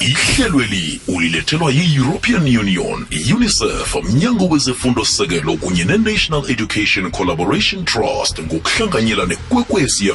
ihlelweli ulilethelwa yi-european union unicef mnyango wezefundo sekelo kunye ne-national education collaboration trust ngokuhlanganyela nekwekwezi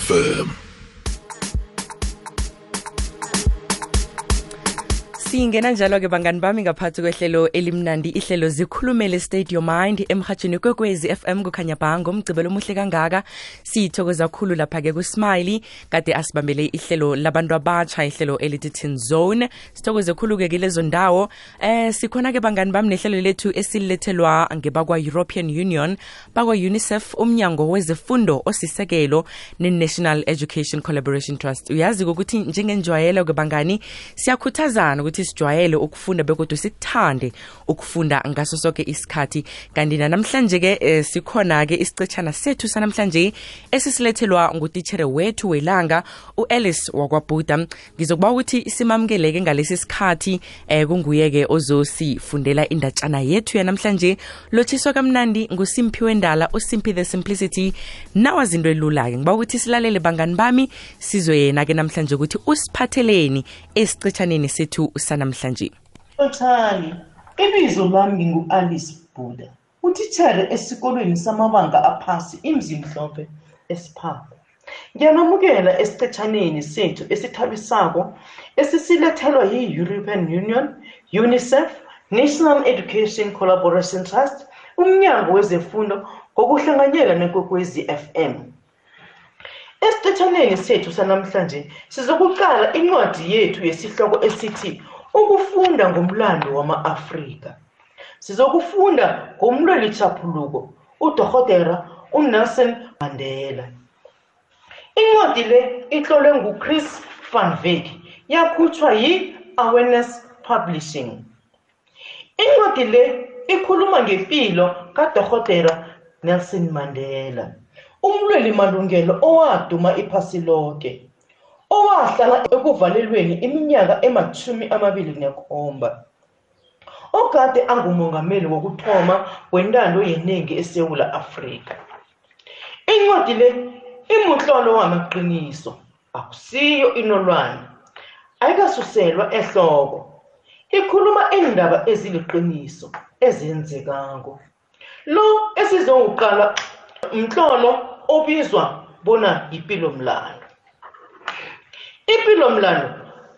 singena njalo-ke bangani bami ngaphathi kwehlelo elimnandi ihlelo zikhulumele your mind emhatshweni kwekwezi fm kukhanya bhango. Umgcibelo omuhle kangaka? Siyithokoza khulu lapha-ke kusmiley. Kade asibambele ihlelo labantu abatsha ihlelo elithi zone. Sithokoze khulu-ke kilezo ndawo. Eh sikhona-ke bangani bami nehlelo lethu esilethelwa ngebakwa-european union bakwa-unicef umnyango wezefundo osisekelo ne-national education collaboration trust. Uyazi ukuthi njengenjwayelo-ke bangani siyakhuthazana ukuthi sijwayele ukufunda bekodwa sikuthande ukufunda ngaso sonke isikhathi. Kanti nanamhlanje-ke eh, sikhona-ke isicetshana sethu sanamhlanje esisilethelwa ngutitshere wethu welanga u-alice wakwabhuda. Ngizokuba ukuthi simamukeleke ngalesi sikhathi eh, kunguye-ke ozosifundela indatshana yethu yanamhlanje. Lotshiswa kamnandi ngusimphi wendala usimphi the simplicity. Nawazinto elula-ke ngiba ukuthi silalele bangani bami sizwe yena-ke namhlanje ukuthi usiphatheleni esicetshaneni sethu sanamhlanje Lothani, ibizo lami ngingu-Alice Buda, utithere esikolweni samabanga aphasi imzimhlophe esiphapho. Ngiyanamukela esicetshaneni sethu esithabisako esisilethelwa yi-European Union, UNICEF, National Education Collaboration Trust, umnyango wezefundo ngokuhlanganyela nekwekwezi FM. Esicetshaneni sethu sanamhlanje sizokuqala incwadi yethu yesihloko esithi ukufunda ngomlando wama-Afrika. Sizokufunda ngomlweli chaphuluko uDokotela uNelson Mandela. Incwadi le itlolwe nguChris van Wyk yakhutshwa yi-Awareness Publishing. Incwadi le ikhuluma ngempilo kaDokotela Nelson Mandela, umlweli malungelo owaduma iphasi lonke. Owahlala ekuvalelweni iminyaka emathumi amabili nekhomba ogade angumongameli wokuthoma wentando yeningi esewula afrika. Incwadi le imutlolo wamaqiniso akusiyo inolwane ayikasuselwa ehloko ikhuluma indaba eziliqiniso ezenzekako. Lo esizowuqala mtlolo obizwa bona yipilo mlando Impilo mlando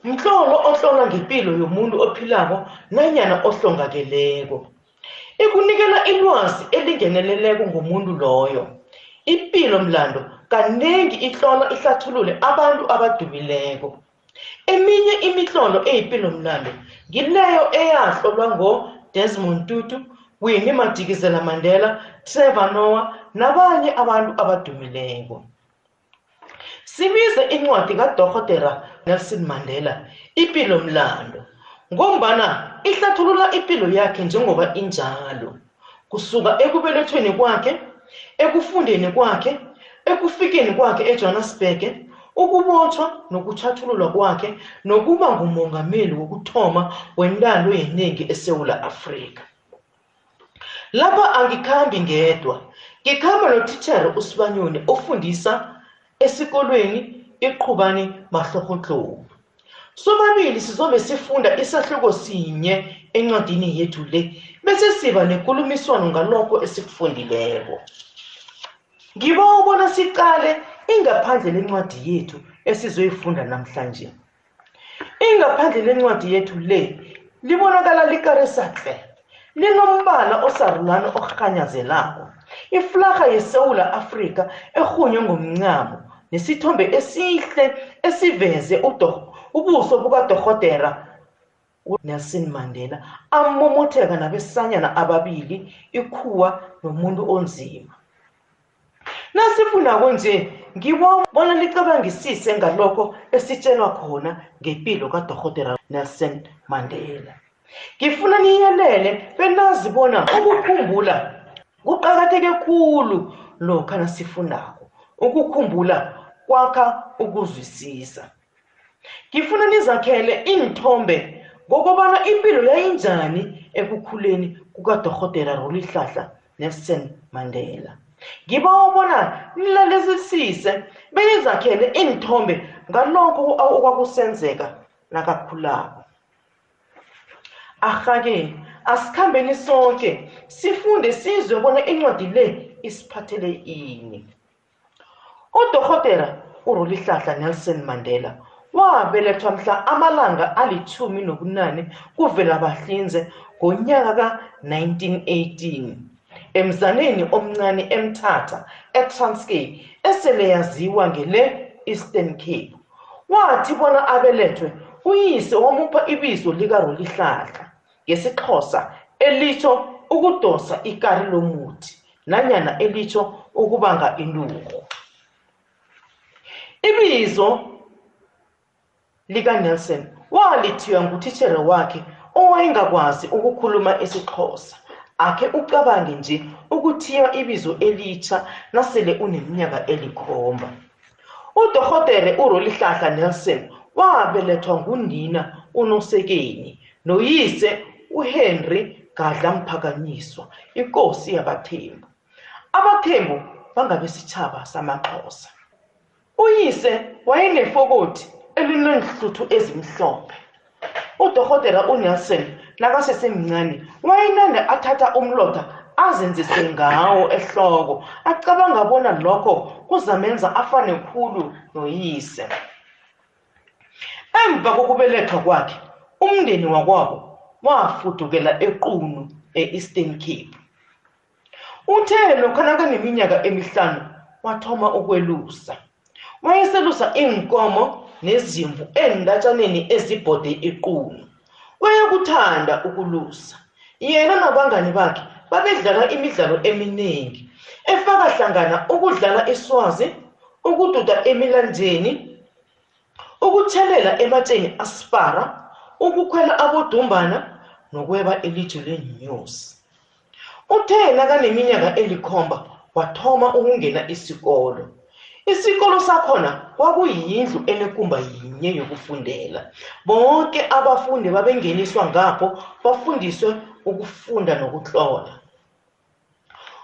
mtlolo otlola ngepilo yomuntu ophilako nanyana ohlongakeleko. Ikunikela ilwazi elingeneleleko ngomuntu loyo. Impilo mlando kanengi itlola ihlathulule abantu abadumileko. Eminye imitlolo eyipilo mlando ngileyo eyahlolwa ngo-Desmond Tutu, Winnie Madikizela Mandela, Trevor Noah nabanye abantu abadumileko. Sibize incwadi kaDokotela Nelson Mandela Impilo mlando ngombana ihlathulula impilo yakhe njengoba injalo. Kusuka ekubelethweni kwakhe ekufundeni kwakhe ekufikeni kwakhe eJohannesburg ukubotshwa nokuthathululwa kwakhe nokuba ngumongameli wokuthoma wentando yeningi eSewula Afrika. Lapha angikhambi ngedwa ngikhamba notitjhere usibanyoni ofundisa esikolweni iqhubani mahlohotlobu sobabili sizobe sifunda isahluko sinye encwadini yethu le bese siba nenkulumiswano ngalokho esikufundileko. Ngiba ubona siqale ingaphandle lencwadi yethu esizoyifunda namhlanje. Ingaphandle lencwadi yethu le libonakala likarisatle linombala osarulana orhanyazelako iflarha yesewula afrika erhunywe ngomncamo nesithombe esihle esiveze ubuso bukadorhodera uNelson Mandela amomotheka nabesanyana ababili ikhuwa nomuntu onzima. Nasifundako nje ngibona licabangisise ngalokho esitshelwa khona ngempilo kadorhodera Nelson Mandela. Ngifuna niyelele benazi bona ukukhumbula kuqakatheke khulu lokha nasifundako ukukhumbula kwakha ukuzwisisa. Ngifuna nizakhele iinthombe ngokobana impilo yayinjani ekukhuleni kukadorhodera rolihlahla nelson mandela. Ngibawa bona nilalesisise benizakhele iinthombe ngalokho okwakusenzeka nakakhulako. Ahake asikhambeni sonke sifunde sizwe bona incwadi le isiphathele ini. Udorhotera urolihlahla nelson mandela wabelethwa mhla amalanga alithumi nobunane kuvelabahlinze ngonyaka ka-1918 emzaneni omncane emthatha etranskei esele yaziwa ngele eastern cape. Wathi bona abelethwe uyise wamupha ibizo likarolihlahla ngesixhosa elitsho ukudosa ikari lomuthi nanyana elitsho ukubanga inturhu. Ibizo likanelson walithiwa ngutitshere wakhe owayengakwazi ukukhuluma isixhosa. Akhe ucabange nje ukuthiya ibizo elitsha nasele uneminyaka elikhomba. Udorhotere urolihlahla nelson wabelethwa ngunina unosekeni noyise uhenry gadla mphakanyiswa inkosi yabathembu. Abathembu bangabesitshaba samaxhosa. Uyise wayenefokoti elinenhluthu ezimhlophe. Udorhotera unelson nakasesemncane wayenanda athatha umlotha azenzise ngawo ehloko acabanga bona lokho kuzamenza afane khulu noyise. Emva kokubelethwa kwakhe umndeni wakwabo wafudukela equnu e-eastern cape. Uthe lokha nakaneminyaka emihlanu wathoma ukwelusa. Wayeselusa iinkomo nezimvu eendatshaneni ezibhode iqunu. Wayakuthanda ukulusa. Yena nabangani bakhe babedlala imidlalo eminingi efaka hlangana ukudlala iswazi ukududa emilanjeni ukuthelela ematsheni aspara ukukhwela abodumbana nokweba ilitshe lenyosi uthe nakaneminyaka elikhomba wathoma ukungena isikolo. Isikolo sakhona kwakuyindlu enekumba yinye yokufundela. Bonke abafundi babengeniswa ngapho bafundiswe ukufunda nokutlola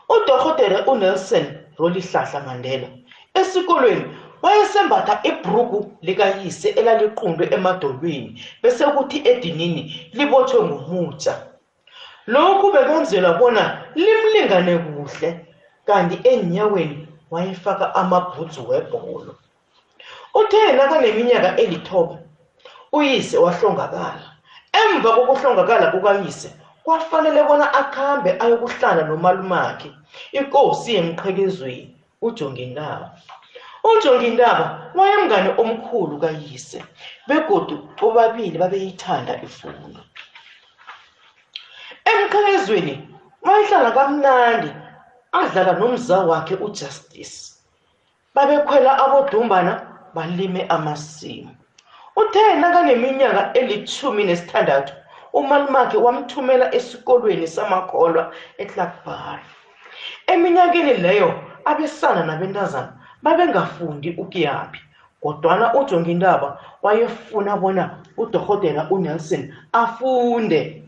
udorhotere unelson rolihlahla mandela esikolweni wayesembatha ibhruku likayise elaliqundwe emadolweni bese kuthi edinini libotshwe ngumutsha. Lokhu bekwenzelwa bona limlingane kuhle kanti enyaweni wayefaka amabhutsu webholo. Uthe nakaneminyaka elithoba uyise wahlongakala. Emva kokuhlongakala kukayise kwafanele bona akhambe ayokuhlala nomalumakhe inkosi yemqhekezweni ujongintaba. Ujongintaba wayemngane omkhulu kayise begodu bobabili babeyithanda ifundo. Emqhekezweni wayehlala kamnandi adlala nomza wakhe ujustice. Babekhwela abodumbana balime amasimu. Uthe nakaneminyaka elithumi nesithandathu umalumakhe wamthumela esikolweni samakholwa eclarkbar eminyakeni leyo abesana nabentazana babengafundi ukuyaphi kodwana ujongintaba wayefuna bona udorhotela unelson afunde.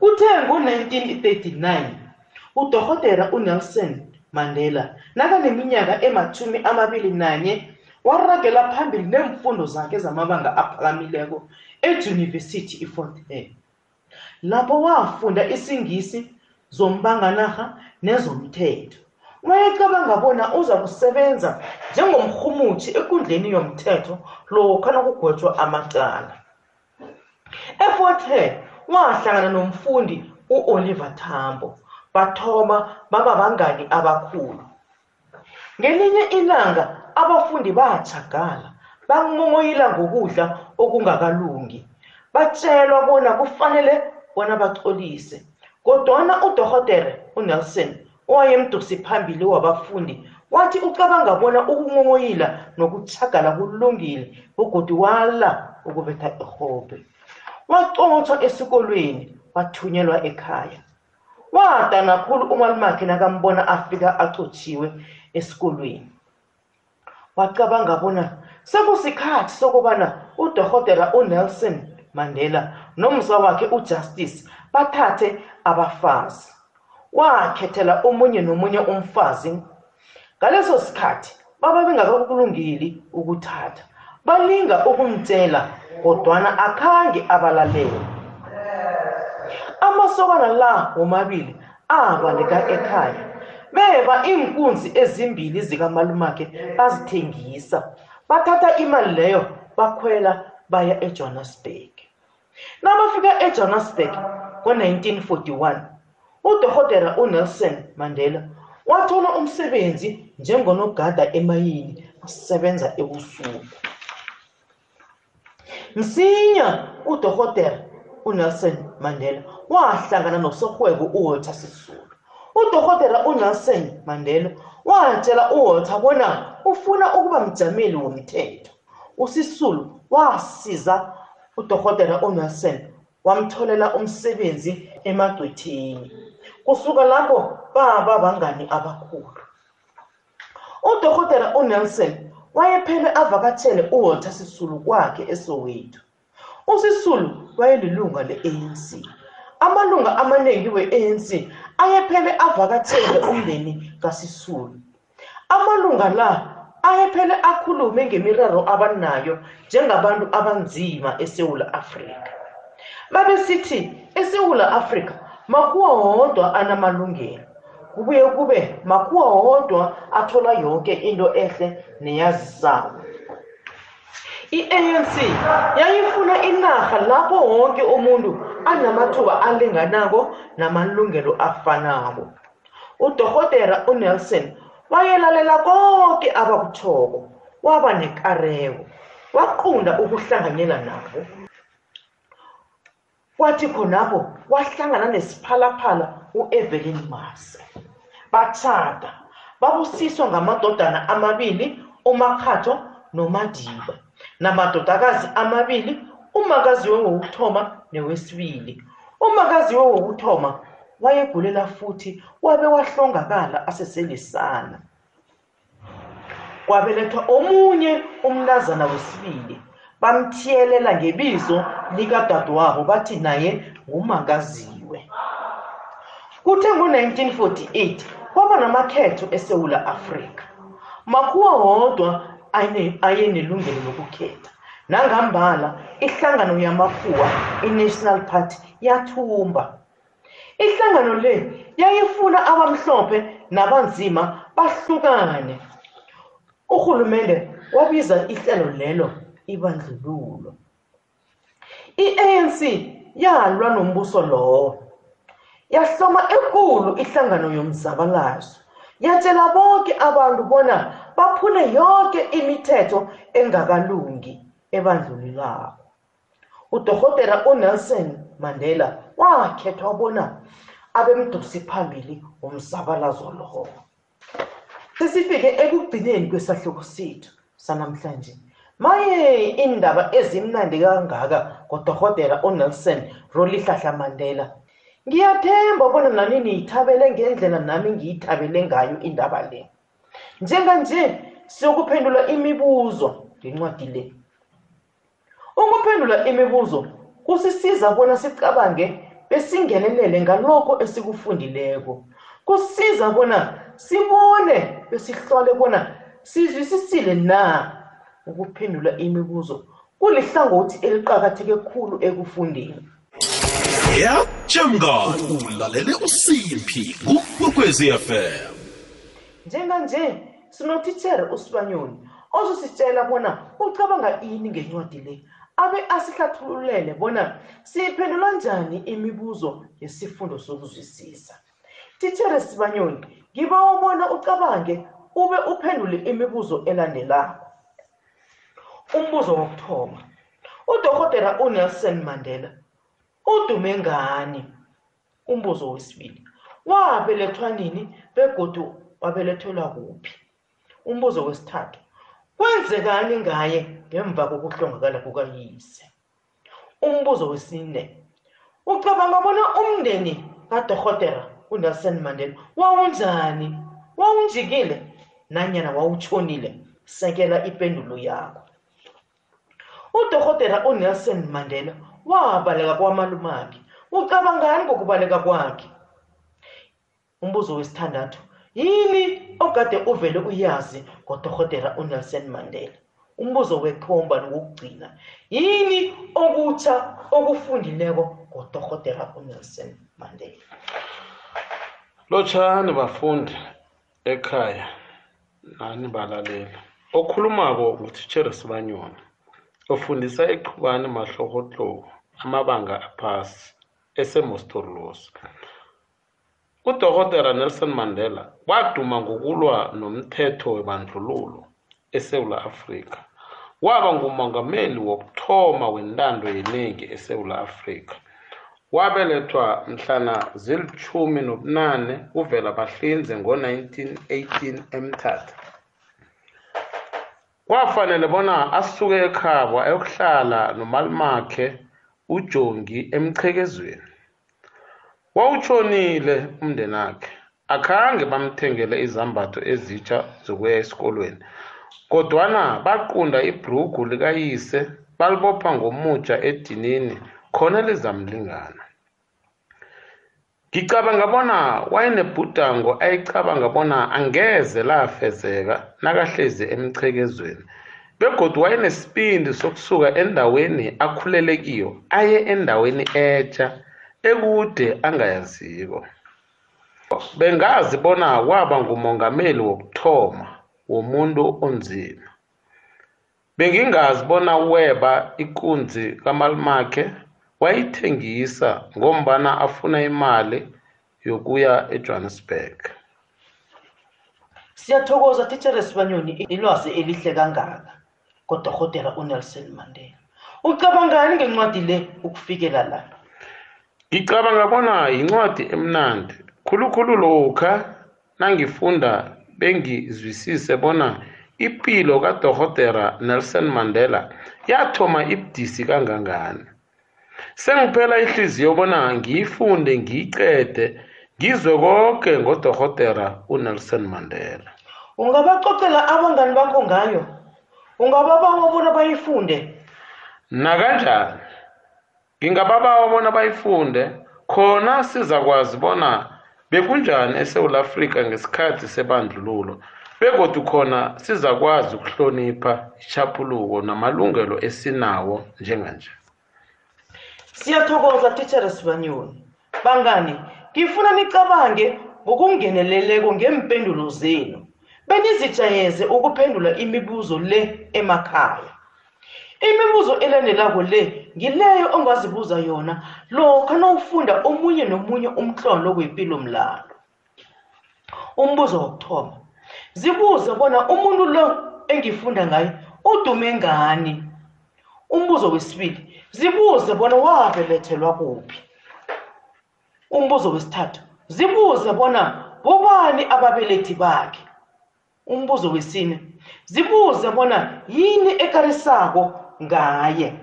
Kuthe ngo-1939 udorhotera unelson mandela nakaneminyaka emathumi amabili nanye waragela phambili neemfundo zakhe zamabanga aphakamileko edyunivesithi ifort hare lapho wafunda isingisi zombanganarha nezomthetho. Wayecabanga bona uza kusebenza njengomrhumuthi ekundleni yomthetho lokha nakugwetshwa amacala. Efort hare wahlangana nomfundi u-oliver tambo. Bathoma baba bangani abakhulu. Ngelinye ilanga abafundi bajagala banqomoyila ngokudla okungakalungi. Batshelwa bona kufanele bona baxolise kodwana udorhotere unelson owayemdusi phambili wabafundi wathi ucabanga bona ukunqomoyila nokuchagala kulungile begodi wala ukubetha ihobhe wacotshwa esikolweni wathunyelwa ekhaya. Wadana khulu umalumakhe nakambona afika acotshiwe esikolweni. Wacabanga bona sekusikhathi sokubana udorhotera unelson mandela nomza wakhe ujustice bathathe abafazi. Wakhethela omunye nomunye umfazi. Ngaleso sikhathi baba bengakakulungeli ukuthatha. Balinga ukumtshela kodwana akhange abalalele. Amasokana la womabili abaleka ekhaya beba iinkunzi ezimbili zikamalumakhe bazithengisa. Bathatha imali leyo bakhwela baya ejohannesburg. Nabafika ejohannesburg ngo-1941 udorhotera unelson mandela wathola umsebenzi njengonogada emayini asebenza ebusuku. Msinya udorhotera unelson mandela wahlangana nosorhwebo uwalter sisulu. Udorhotera unelson mandela watshela uwalter bona ufuna ukuba mjameli womthetho. Usisulu wasiza udorhotera unelson wamtholela umsebenzi emagcwetheni kusuka lapho baba bangani abakhulu. Udorhotera unelson wayephele avakatshele uwalter sisulu kwakhe esoweto. Usisulu wayelilunga le-anc amalunga amaningi we-anc ayephele avakatshele umndeni kasisulu. Amalunga la ayephele akhulume ngemiraro abanayo njengabantu abanzima esewula afrika. Babesithi esewula afrika makuwa wodwa anamalungelo. Kubuye kube makuwa wodwa athola yonke into ehle neyazisayo i-anc yayifuna inarha lapho wonke umuntu anamathuba alinganako namalungelo afanako. Udorhotera unelson wayelalela konke abakuthoko waba nekareko waqunda ukuhlanganyela nabo. Kwathi khonapho wahlangana nesiphalaphala u-evelyn mase. Batshada babusiswa ngamadodana amabili umakhatho nomadiba. Namadodakazi amabili umakaziwe wokuthoma newesibili. Umakaziwe wokuthoma wayegulela futhi wabe wahlongakala aseselisana kwabelethwa omunye umntazana wesibili bamthiyelela ngebizo likadadewabo bathi naye ngumakaziwe. Kuthe ngo-1948 kwaba namakhetho esewula afrika. Makhuwa wodwa ayenelungelo lokukhetha. Nangambala ihlangano yamakhuwa i-national party yathumba. Ihlangano le yayifuna abamhlophe nabanzima bahlukane. Urhulumende wabiza ihlelo lelo ibandlululo. I-anc yalwa nombuso lowo. Yahloma enkulu ihlangano yomzabalazo. Yatshela bonke abantu bona baphule yonke imithetho engakalungi ebandlululako udorhotera unelson mandela wakhethwa bona abemdosi phambili womzabalazo lowo. Sesifike ekugcineni kwesahluko sethu sanamhlanje maye indaba ezimnandi kangaka ngodorhotera unelson rolihlahla mandela. Ngiyathemba bona nani niyithabele ngendlela nami ngiyithabele ngayo indaba le. Njenganje siyokuphendula imibuzo. Ngencwadi le ukuphendula imibuzo kusisiza bona sicabange besingenelele ngalokho esikufundileko. Kusiza bona sibone besihlole bona sizwisisile na. Ukuphendula imibuzo kulihlangothi eliqakatheke khulu ekufundeni. Yatshe mngani ulalele usimphi kukwekwezi fm njenganje sinotitshere usibanyoni ozositshela bona ucabanga ini ngencwadi le. Abe asihlathululele bona siyiphendula njani imibuzo yesifundo sokuzwisisa. Titshere sibanyoni ngiba ubona ucabange ube uphendule imibuzo elandelako umbuzo wokuthoma udorhotera unelson mandela udume ngani? Umbuzo wesibili wabelethwa nini begodu wabelethelwa kuphi? Umbuzo wesithathu kwenzekani ngaye ngemva kokuhlongakala kukayise? Umbuzo wesine ucabanga bona umndeni kadorhotera unelson mandela wawunjani? Wawunjikile nanyana wawutshonile? Sekela ipendulo yakho. Udorhotera unelson mandela wabaleka kwamalumakhe ucabangani ngokubaleka kwakhe? Umbuzo wesithandathu yini ogade uvele uyazi ngodorhotera unelson mandela? Umbuzo wekhomba nokugcina yini okutsha okufundileko ngodorhotera unelson mandela? Lotshani bafundi ekhaya nani balaleli? Okhulumako ngutitshere sibanyoni ofundisa eqhubani mahlokohloko amabanga aphasi esemostorlos udokotela nelson mandela waduma ngokulwa nomthetho webandlululo esewula afrika. Waba ngumongameli wokuthoma wentando yenengi esewula afrika. Wabelethwa mhlana zilithumi nobunane kuvela bahlinze ngo-1918 emthatha. Kwafanele bona asuke ekhabo ayokuhlala nomalimakhe ujongi emchekezweni wawutshonile umndenakhe. Akhange bamthengele izambatho ezitsha zokuya esikolweni kodwana baqunda ibhrugu likayise balibopha ngomutsha edinini khona lizamlingana. Ngicabanga bona wayenebhudango ayicabanga bona angeze lafezeka nakahlezi emchekezweni begodwa wayenesibindi sokusuka endaweni akhulele kiyo aye endaweni etsha ekude angayaziko. Bengazi bona waba ngumongameli wokuthoma womuntu onzima. Bengingazi bona weba ikunzi kamalimakhe wayithengisa ngombana afuna imali yokuya ejohannesburg. Siyathokoza titshere sibanyoni ilwazi elihle kangaka kodorhotera unelson mandela. Ucabangani ngencwadi le ukufikela la? Ngicabanga bona yincwadi emnandi. Khulukhulu lokha nangifunda bengizwisise bona impilo kadorhotera nelson mandela yathoma ibudisi kangangani. Sengiphela ihliziyo bona ngiyifunde ngiyicede ngizwe konke ngodorhotera unelson mandela. Ungabacocela abangani bakho ngayo? Ungababawa bona bayifunde? Nakanjani? Ngingababawa bona bayifunde. Khona sizakwazi bona bekunjani esewula afrika ngesikhathi sebandlululo begodu khona sizakwazi ukuhlonipha ichapuluko namalungelo esinawo njenganje. Siyathokoza titshere sibanyoni. Bangani ngifuna nicabange ngokungeneleleko ngempendulo zenu. Benizijayeze ukuphendula imibuzo le emakhaya. Imibuzo elandelako le ngileyo ongazibuza yona. Lokha nawufunda omunye nomunye umhlolo wempilo mlalo umbuzo wokuthoma zibuze bona umuntu lo engifunda ngaye udume ngani? Umbuzo wesibili zibuze bona wabelethelwa kuphi? Umbuzo wesithathu zibuze bona bobani ababelethi bakhe? Umbuzo wesine zibuze bona yini ekarisako ngaye?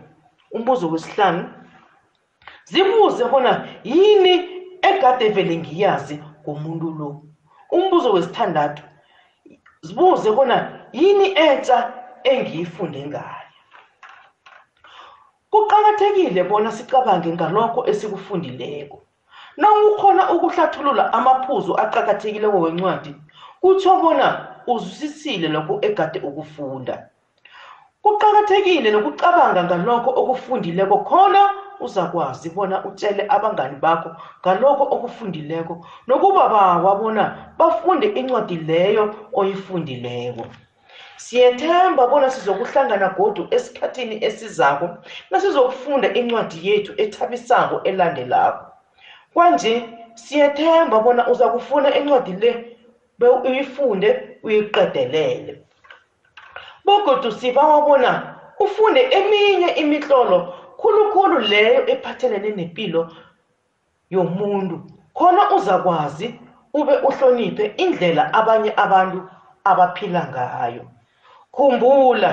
Umbuzo wesihlanu zibuze bona yini egade vele ngiyazi ngomuntu lo? Umbuzo wesithandathu zibuze bona yini etsha engiyifunde ngayo? Kuqakathekile bona sicabange ngalokho esikufundileko. Nawukhona ukuhlathulula amaphuzu aqakathekileko wencwadi kutsho bona uzwisisile lokho egade ukufunda. Kuqakathekile nokucabanga ngalokho okufundileko khona uzakwazi bona utshele abangani bakho ngalokho okufundileko. Nokubabawa bona bafunde incwadi leyo oyifundileko. Siyethemba bona sizokuhlangana godu esikhathini esizako nasizokufunda incwadi yethu ethabisako elandelako. Kwanje siyethemba bona uza kufuna incwadi le uyifunde uyiqedelele. Bogodu sibawa bona ufunde eminye imitlolo khulukhulu leyo ephathelene nempilo yomuntu. Khona uzakwazi ube uhloniphe indlela abanye abantu abaphila ngayo. Khumbula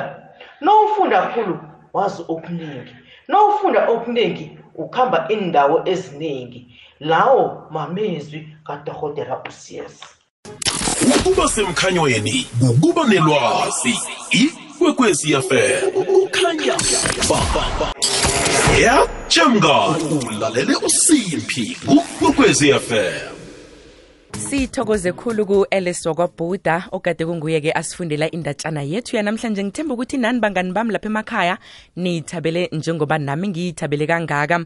nowufunda khulu wazi okuningi nowufunda okuningi ukhamba indawo eziningi lawo mamezwi kadorhotera ucs ukuba semkhanyweni ukuba nelwazi ikwekwezi ba yatshemngako ulalele usimphi ukwekwezi fm sithokoze khulu ku-elis wakwabhuda okade kunguye-ke asifundela indatshana yethu. Yanamhlanje ngithemba ukuthi nani bangani bami lapha emakhaya? Niyithabele njengoba nami ngiyithabele kangaka